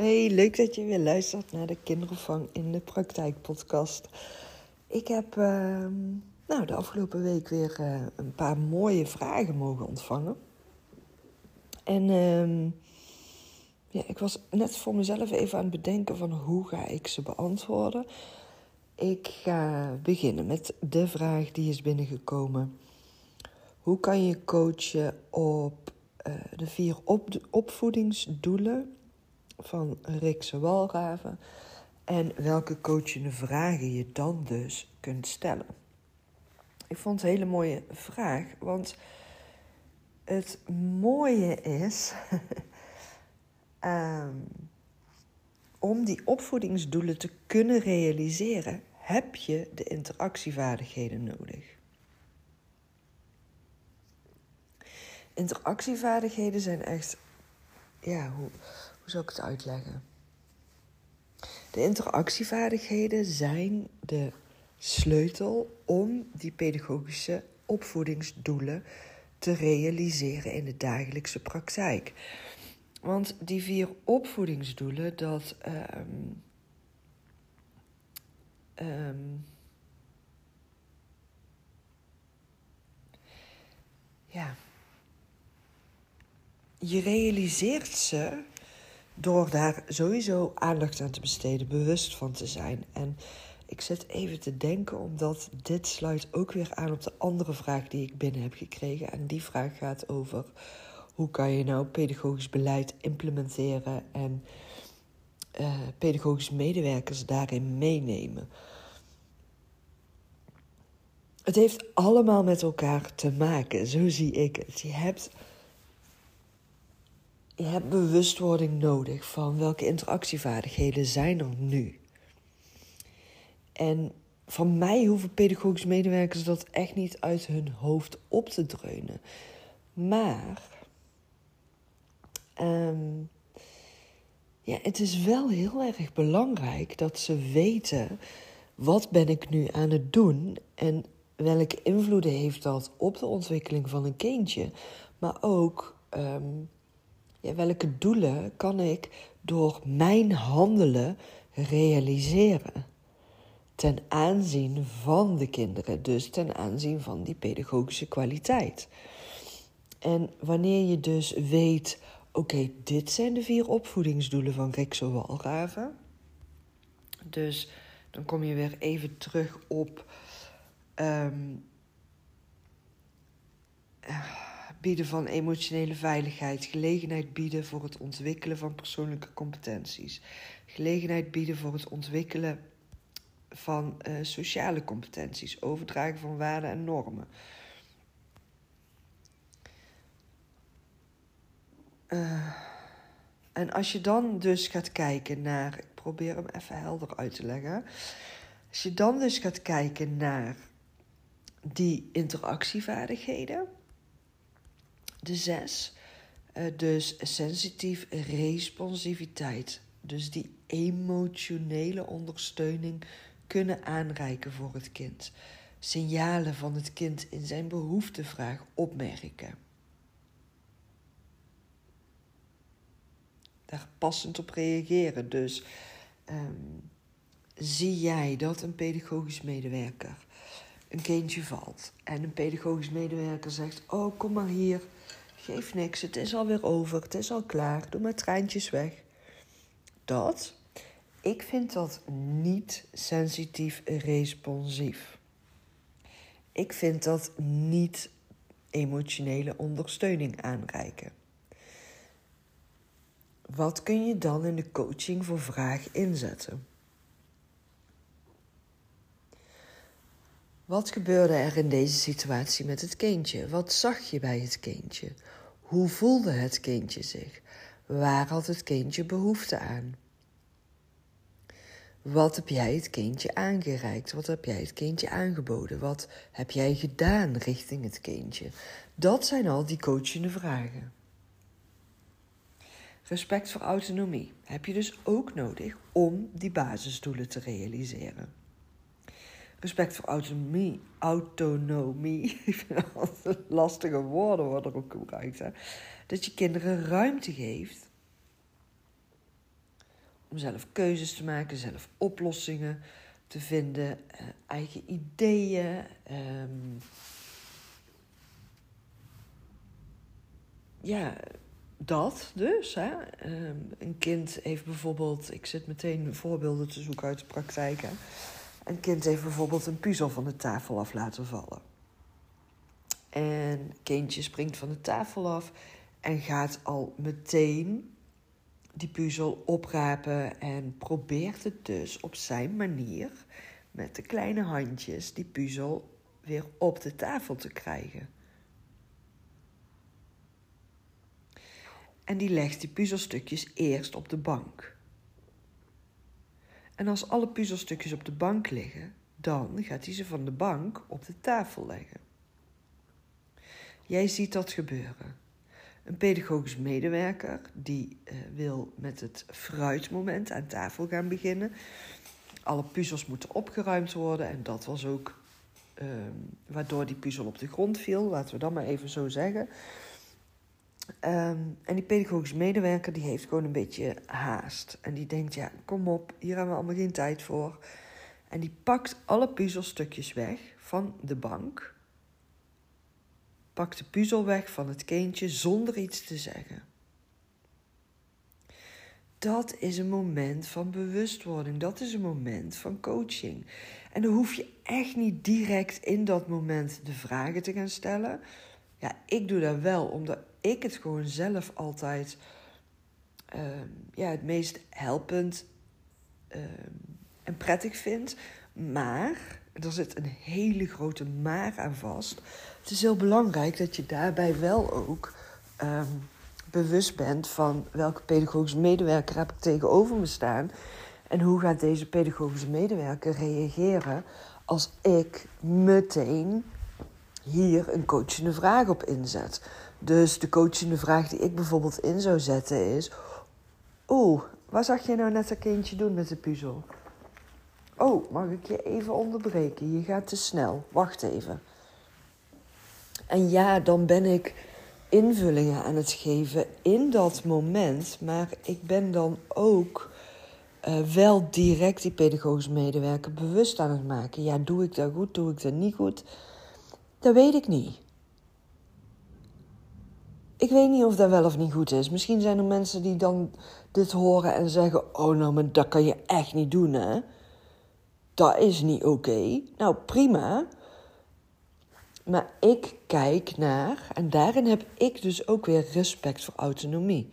Hey, leuk dat je weer luistert naar de Kinderopvang in de Praktijk podcast. Ik heb uh, nou, de afgelopen week weer uh, een paar mooie vragen mogen ontvangen. En uh, ja, ik was net voor mezelf even aan het bedenken van hoe ga ik ze beantwoorden. Ik ga beginnen met de vraag die is binnengekomen. Hoe kan je coachen op uh, de vier op opvoedingsdoelen van Rikse Walraven. En welke coachende vragen je dan dus kunt stellen. Ik vond het een hele mooie vraag, want het mooie is um, om die opvoedingsdoelen te kunnen realiseren, heb je de interactievaardigheden nodig. Interactievaardigheden zijn echt, ja, hoe, zou ik het uitleggen? De interactievaardigheden zijn de sleutel om die pedagogische opvoedingsdoelen te realiseren in de dagelijkse praktijk. Want die vier opvoedingsdoelen, dat. Um, um, ja, je realiseert ze door daar sowieso aandacht aan te besteden, bewust van te zijn. En ik zit even te denken, omdat dit sluit ook weer aan op de andere vraag die ik binnen heb gekregen. En die vraag gaat over hoe kan je nou pedagogisch beleid implementeren en uh, pedagogische medewerkers daarin meenemen. Het heeft allemaal met elkaar te maken, zo zie ik het. Je hebt je hebt bewustwording nodig van welke interactievaardigheden zijn er nu. En van mij hoeven pedagogische medewerkers dat echt niet uit hun hoofd op te dreunen. Maar um, ja, het is wel heel erg belangrijk dat ze weten wat ben ik nu aan het doen en welke invloeden heeft dat op de ontwikkeling van een kindje, maar ook um, ja, welke doelen kan ik door mijn handelen realiseren ten aanzien van de kinderen, dus ten aanzien van die pedagogische kwaliteit. En wanneer je dus weet, oké, dit zijn de vier opvoedingsdoelen van Rixo Walraven. Dus dan kom je weer even terug op um, bieden van emotionele veiligheid, gelegenheid bieden voor het ontwikkelen van persoonlijke competenties, gelegenheid bieden voor het ontwikkelen van uh, sociale competenties, overdragen van waarden en normen. Uh, en als je dan dus gaat kijken naar, ik probeer hem even helder uit te leggen. Als je dan dus gaat kijken naar die interactievaardigheden, de zes, uh, dus sensitief responsiviteit, dus die emotionele ondersteuning kunnen aanreiken voor het kind. Signalen van het kind in zijn behoeftevraag opmerken. Daar passend op reageren. Dus um, zie jij dat een pedagogisch medewerker een kindje valt en een pedagogisch medewerker zegt: Oh, kom maar hier, geef niks, het is alweer over, het is al klaar, doe maar treintjes weg. Dat ik vind dat niet sensitief responsief. Ik vind dat niet emotionele ondersteuning aanreiken. Wat kun je dan in de coaching voor vraag inzetten? Wat gebeurde er in deze situatie met het kindje? Wat zag je bij het kindje? Hoe voelde het kindje zich? Waar had het kindje behoefte aan? Wat heb jij het kindje aangereikt? Wat heb jij het kindje aangeboden? Wat heb jij gedaan richting het kindje? Dat zijn al die coachende vragen. Respect voor autonomie heb je dus ook nodig om die basisdoelen te realiseren. Respect voor autonomie, autonomie, ik lastige woorden worden ook gebruikt. Hè? Dat je kinderen ruimte geeft om zelf keuzes te maken, zelf oplossingen te vinden, uh, eigen ideeën. Um, ja, dat dus. Hè. Um, een kind heeft bijvoorbeeld, ik zit meteen voorbeelden te zoeken uit de praktijk. Hè. Een kind heeft bijvoorbeeld een puzzel van de tafel af laten vallen. En kindje springt van de tafel af en gaat al meteen die puzzel oprapen en probeert het dus op zijn manier met de kleine handjes die puzzel weer op de tafel te krijgen. En die legt die puzzelstukjes eerst op de bank. En als alle puzzelstukjes op de bank liggen, dan gaat hij ze van de bank op de tafel leggen. Jij ziet dat gebeuren. Een pedagogisch medewerker die uh, wil met het fruitmoment aan tafel gaan beginnen. Alle puzzels moeten opgeruimd worden en dat was ook uh, waardoor die puzzel op de grond viel, laten we dat maar even zo zeggen. Um, en die pedagogisch medewerker die heeft gewoon een beetje haast. En die denkt, ja, kom op, hier hebben we allemaal geen tijd voor. En die pakt alle puzzelstukjes weg van de bank pakt de puzzel weg van het kindje zonder iets te zeggen. Dat is een moment van bewustwording. Dat is een moment van coaching. En dan hoef je echt niet direct in dat moment de vragen te gaan stellen. Ja, ik doe dat wel, omdat ik het gewoon zelf altijd uh, ja, het meest helpend uh, en prettig vind. Maar er zit een hele grote maar aan vast. Het is heel belangrijk dat je daarbij wel ook um, bewust bent van welke pedagogische medewerker heb ik tegenover me staan. En hoe gaat deze pedagogische medewerker reageren als ik meteen hier een coachende vraag op inzet. Dus de coachende vraag die ik bijvoorbeeld in zou zetten is: Oeh, wat zag je nou net dat kindje doen met de puzzel? Oh, mag ik je even onderbreken? Je gaat te snel. Wacht even. En ja, dan ben ik invullingen aan het geven in dat moment. Maar ik ben dan ook uh, wel direct die pedagogische medewerker bewust aan het maken. Ja, doe ik dat goed, doe ik dat niet goed? Dat weet ik niet. Ik weet niet of dat wel of niet goed is. Misschien zijn er mensen die dan dit horen en zeggen: Oh, nou, maar dat kan je echt niet doen, hè? Dat is niet oké. Nou, prima. Maar ik kijk naar, en daarin heb ik dus ook weer respect voor autonomie.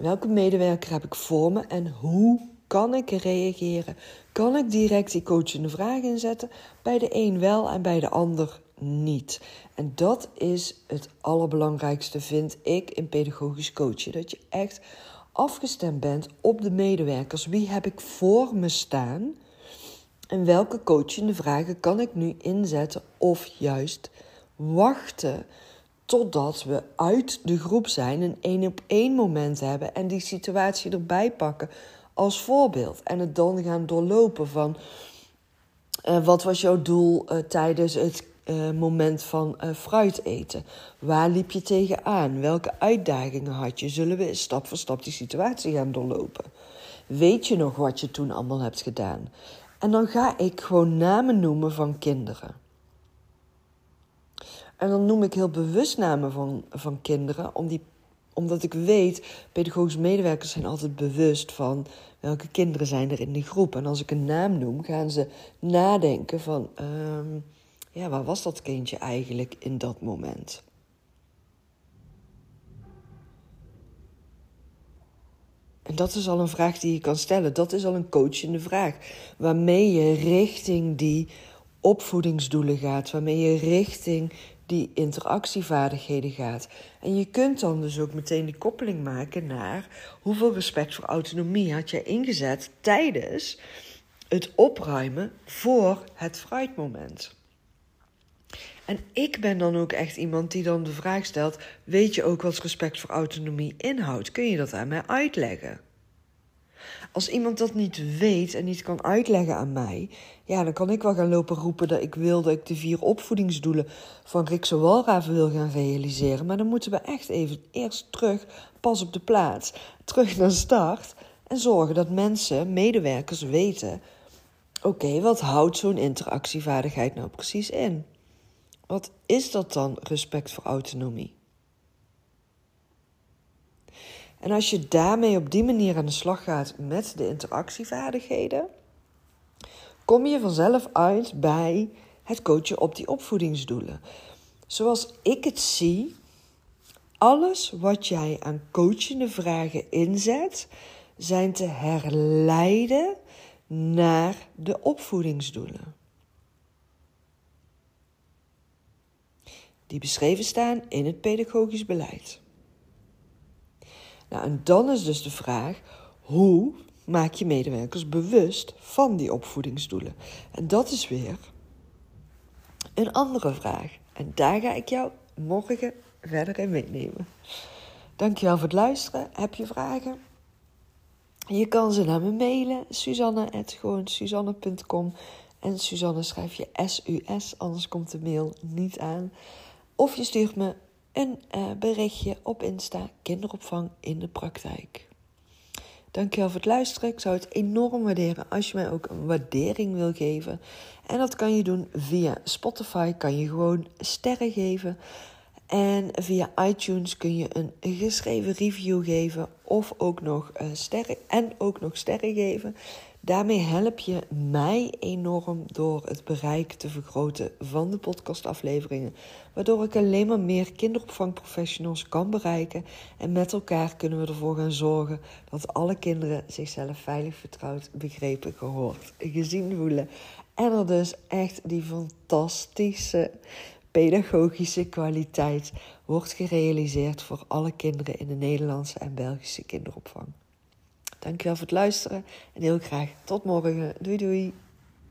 Welke medewerker heb ik voor me en hoe kan ik reageren? Kan ik direct die coachende vraag inzetten? Bij de een wel en bij de ander niet. En dat is het allerbelangrijkste, vind ik, in pedagogisch coachen. Dat je echt afgestemd bent op de medewerkers. Wie heb ik voor me staan? En welke coachende vragen kan ik nu inzetten of juist wachten totdat we uit de groep zijn, een één op één moment hebben en die situatie erbij pakken als voorbeeld. En het dan gaan doorlopen van uh, wat was jouw doel uh, tijdens het uh, moment van fruit eten? Waar liep je tegenaan? Welke uitdagingen had je? Zullen we stap voor stap die situatie gaan doorlopen? Weet je nog wat je toen allemaal hebt gedaan? En dan ga ik gewoon namen noemen van kinderen. En dan noem ik heel bewust namen van, van kinderen, omdat ik weet, pedagogische medewerkers zijn altijd bewust van welke kinderen zijn er in die groep. En als ik een naam noem, gaan ze nadenken van, ehm, ja, waar was dat kindje eigenlijk in dat moment? En dat is al een vraag die je kan stellen. Dat is al een coachende vraag. Waarmee je richting die opvoedingsdoelen gaat. Waarmee je richting die interactievaardigheden gaat. En je kunt dan dus ook meteen die koppeling maken naar hoeveel respect voor autonomie had jij ingezet tijdens het opruimen voor het fruitmoment. En ik ben dan ook echt iemand die dan de vraag stelt: weet je ook wat respect voor autonomie inhoudt? Kun je dat aan mij uitleggen? Als iemand dat niet weet en niet kan uitleggen aan mij, ja, dan kan ik wel gaan lopen roepen dat ik wil dat ik de vier opvoedingsdoelen van Rikse Walraven wil gaan realiseren. Maar dan moeten we echt even eerst terug, pas op de plaats, terug naar start en zorgen dat mensen, medewerkers weten: oké, wat houdt zo'n interactievaardigheid nou precies in? Wat is dat dan respect voor autonomie? En als je daarmee op die manier aan de slag gaat met de interactievaardigheden, kom je vanzelf uit bij het coachen op die opvoedingsdoelen. Zoals ik het zie, alles wat jij aan coachende vragen inzet, zijn te herleiden naar de opvoedingsdoelen. Die beschreven staan in het pedagogisch beleid. Nou, en dan is dus de vraag: hoe maak je medewerkers bewust van die opvoedingsdoelen? En dat is weer een andere vraag. En daar ga ik jou morgen verder in meenemen. Dankjewel voor het luisteren. Heb je vragen? Je kan ze naar me mailen. Suzanne.com En Suzanne schrijf je S-U-S, anders komt de mail niet aan. Of je stuurt me een uh, berichtje op Insta kinderopvang in de praktijk. Dankjewel voor het luisteren. Ik zou het enorm waarderen als je mij ook een waardering wil geven. En dat kan je doen via Spotify, kan je gewoon sterren geven. En via iTunes kun je een geschreven review geven of ook nog uh, sterren en ook nog sterren geven. Daarmee help je mij enorm door het bereik te vergroten van de podcastafleveringen, waardoor ik alleen maar meer kinderopvangprofessionals kan bereiken en met elkaar kunnen we ervoor gaan zorgen dat alle kinderen zichzelf veilig, vertrouwd, begrepen, gehoord, gezien voelen en er dus echt die fantastische pedagogische kwaliteit wordt gerealiseerd voor alle kinderen in de Nederlandse en Belgische kinderopvang. Dankjewel voor het luisteren en heel graag tot morgen. Doei doei.